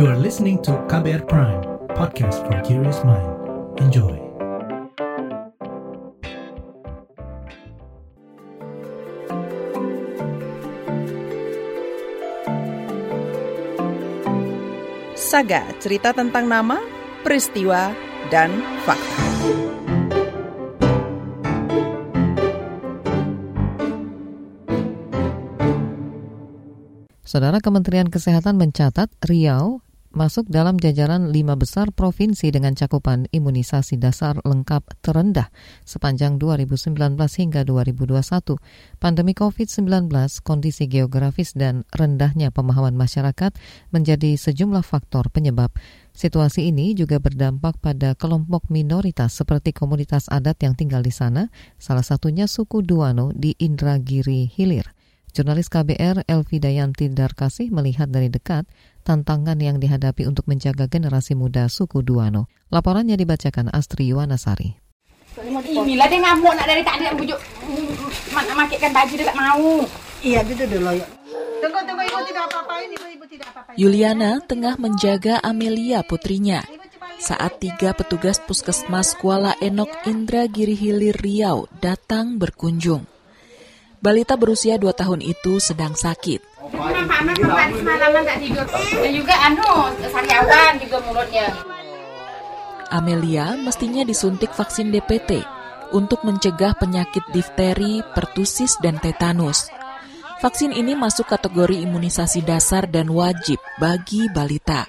You are listening to KBR Prime, podcast for curious mind. Enjoy. Saga, cerita tentang nama, peristiwa, dan fakta. Saudara Kementerian Kesehatan mencatat Riau masuk dalam jajaran lima besar provinsi dengan cakupan imunisasi dasar lengkap terendah sepanjang 2019 hingga 2021. Pandemi COVID-19, kondisi geografis dan rendahnya pemahaman masyarakat menjadi sejumlah faktor penyebab. Situasi ini juga berdampak pada kelompok minoritas seperti komunitas adat yang tinggal di sana, salah satunya suku Duano di Indragiri Hilir. Jurnalis KBR Elvi Dayanti Darkasih melihat dari dekat tantangan yang dihadapi untuk menjaga generasi muda suku Duano. Laporannya dibacakan Astri Yuwanasari. Bila dia ngamuk nak dari tadi bujuk mak makaikan baju dia tak mau. Iya gitu dulu ya. Tunggu tunggu ibu tidak apa-apain ibu ibu tidak apa-apain. Yuliana tengah menjaga Amelia putrinya saat tiga petugas puskesmas Kuala Enok Indra Giri Hilir Riau datang berkunjung. Balita berusia 2 tahun itu sedang sakit. Nampak semalaman tak tidur. Dan juga anu sariawan juga mulutnya. Amelia mestinya disuntik vaksin DPT untuk mencegah penyakit difteri, pertusis, dan tetanus. Vaksin ini masuk kategori imunisasi dasar dan wajib bagi balita.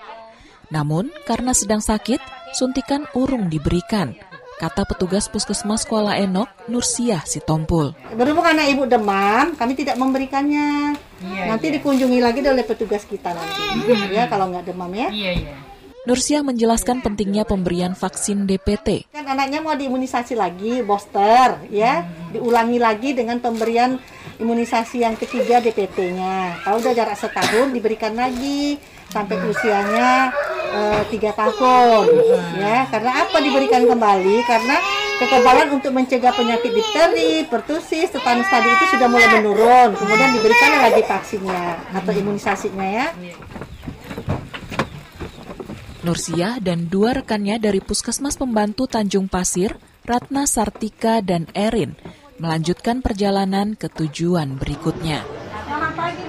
Namun, karena sedang sakit, suntikan urung diberikan – kata petugas puskesmas Kuala Enok, Nursiah Sitompul. Berhubung anak ibu demam, kami tidak memberikannya. Iya, nanti iya. dikunjungi lagi oleh petugas kita nanti, hmm. ya kalau nggak demam ya. Iya, iya. Nursia menjelaskan pentingnya pemberian vaksin DPT. Kan anaknya mau diimunisasi lagi, booster, ya, hmm. diulangi lagi dengan pemberian imunisasi yang ketiga DPT-nya. Kalau udah jarak setahun, diberikan lagi sampai usianya eh, tiga tahun ya karena apa diberikan kembali karena kekebalan untuk mencegah penyakit difteri, pertusis, tetanus tadi itu sudah mulai menurun. Kemudian diberikan lagi vaksinnya atau imunisasinya ya. Nursiah dan dua rekannya dari Puskesmas Pembantu Tanjung Pasir, Ratna Sartika dan Erin, melanjutkan perjalanan ke tujuan berikutnya. Selamat pagi,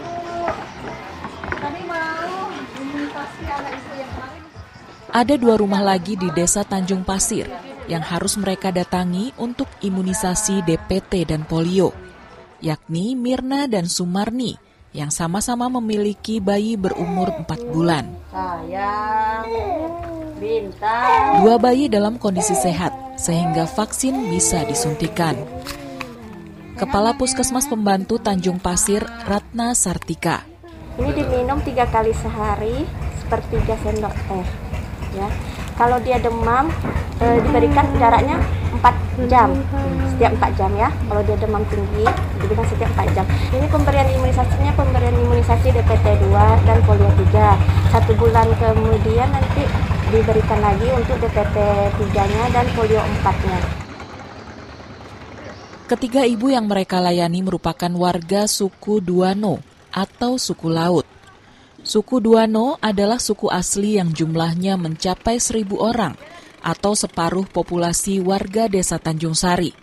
Ada dua rumah lagi di Desa Tanjung Pasir yang harus mereka datangi untuk imunisasi DPT dan polio, yakni Mirna dan Sumarni yang sama-sama memiliki bayi berumur 4 bulan. Sayang, bintang. Dua bayi dalam kondisi sehat sehingga vaksin bisa disuntikan. Kepala Puskesmas Pembantu Tanjung Pasir, Ratna Sartika. Ini diminum tiga kali sehari, sepertiga sendok teh ya kalau dia demam e, diberikan jaraknya 4 jam. Setiap 4 jam ya kalau dia demam tinggi diberikan setiap 4 jam. Ini pemberian imunisasinya pemberian imunisasi DPT 2 dan polio 3 satu bulan kemudian nanti diberikan lagi untuk DPT 3 nya dan polio 4 nya Ketiga ibu yang mereka layani merupakan warga suku Duano atau suku laut. Suku Duano adalah suku asli yang jumlahnya mencapai seribu orang atau separuh populasi warga desa Tanjung Sari.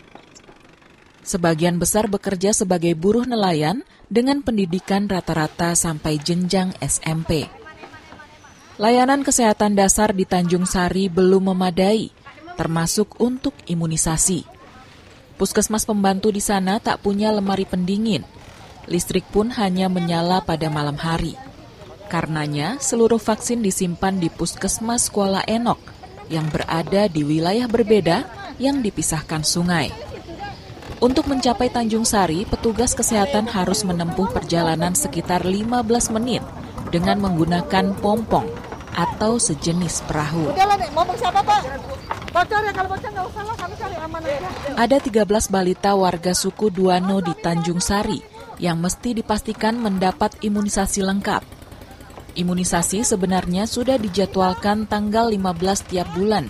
Sebagian besar bekerja sebagai buruh nelayan dengan pendidikan rata-rata sampai jenjang SMP. Layanan kesehatan dasar di Tanjung Sari belum memadai, termasuk untuk imunisasi. Puskesmas pembantu di sana tak punya lemari pendingin. Listrik pun hanya menyala pada malam hari. Karenanya, seluruh vaksin disimpan di Puskesmas Kuala Enok yang berada di wilayah berbeda yang dipisahkan sungai. Untuk mencapai Tanjung Sari, petugas kesehatan harus menempuh perjalanan sekitar 15 menit dengan menggunakan pompong atau sejenis perahu. Ya, Ada 13 balita warga suku Duano di Tanjung Sari yang mesti dipastikan mendapat imunisasi lengkap Imunisasi sebenarnya sudah dijadwalkan tanggal 15 tiap bulan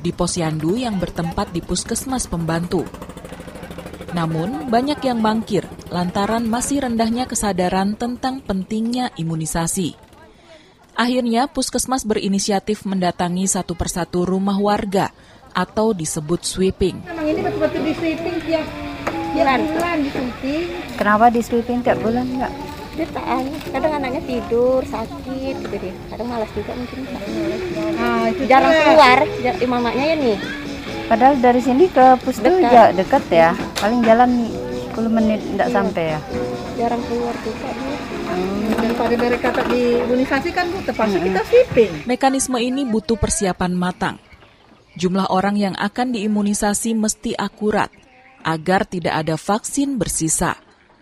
di posyandu yang bertempat di puskesmas pembantu. Namun, banyak yang mangkir lantaran masih rendahnya kesadaran tentang pentingnya imunisasi. Akhirnya, puskesmas berinisiatif mendatangi satu persatu rumah warga atau disebut sweeping. Memang ini betul-betul di sweeping tiap Bulan. bulan. Kenapa di sweeping tiap bulan enggak? Anu, kadang anaknya tidur, sakit gitu deh. Kadang malas juga mungkin. Nah, itu Jarang juga. keluar, mamanya ya nih. Padahal dari sini ke Dekat. ja- dekat ya. Paling jalan 10 menit enggak Iya. sampai ya. Jarang keluar juga dia. Daripada mereka tak diimunisasi kan Bu, terpaksa kita sweeping. Mekanisme ini butuh persiapan matang. Jumlah orang yang akan diimunisasi mesti akurat agar tidak ada vaksin bersisa.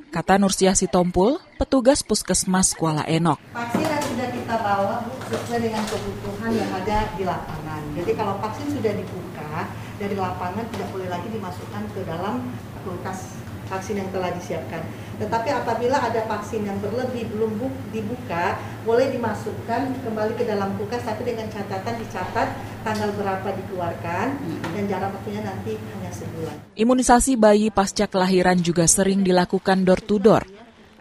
Kata Nursiah Sitompul, petugas puskesmas Kuala Enok. Vaksin yang sudah kita bawa sesuai dengan kebutuhan yang ada di lapangan. Jadi kalau vaksin sudah dibuka dari lapangan tidak boleh lagi dimasukkan ke dalam kulkas vaksin yang telah disiapkan. Tetapi apabila ada vaksin yang berlebih belum bu- dibuka, boleh dimasukkan kembali ke dalam kulkas tapi dengan catatan dicatat tanggal berapa dikeluarkan dan jarak waktunya nanti hanya sebulan. Imunisasi bayi pasca kelahiran juga sering dilakukan door to door.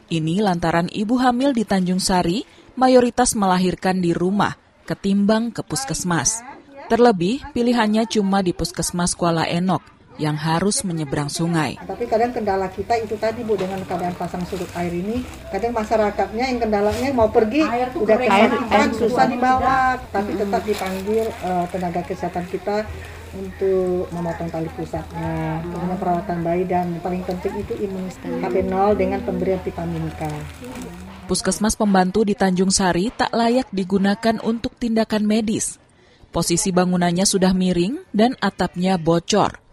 Ini lantaran ibu hamil di Tanjung Sari mayoritas melahirkan di rumah ketimbang ke puskesmas. Terlebih, pilihannya cuma di puskesmas Kuala Enok yang harus menyeberang sungai. Tapi kadang kendala kita itu tadi Bu dengan keadaan pasang surut air ini, kadang masyarakatnya yang kendalanya mau pergi udah kesakitan susah dibawa, tapi tetap dipanggil eh, tenaga kesehatan kita untuk memotong tali pusatnya, kemudian perawatan bayi dan yang paling penting itu imunisasi HP0 dengan pemberian vitamin K. Puskesmas pembantu di Tanjung Sari tak layak digunakan untuk tindakan medis. Posisi bangunannya sudah miring dan atapnya bocor.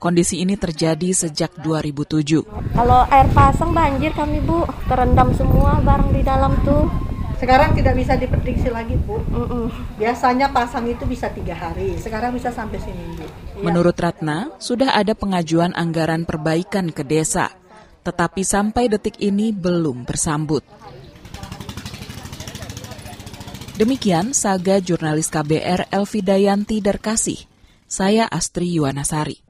Kondisi ini terjadi sejak 2007. Kalau air pasang banjir kami bu, terendam semua barang di dalam tuh. Sekarang tidak bisa diprediksi lagi Bu. Mm-mm. Biasanya pasang itu bisa tiga hari, sekarang bisa sampai seminggu. Menurut Ratna, sudah ada pengajuan anggaran perbaikan ke desa, tetapi sampai detik ini belum bersambut. Demikian saga jurnalis KBR Elvi Dayanti Darkasih. Saya Astri Yuwanasari.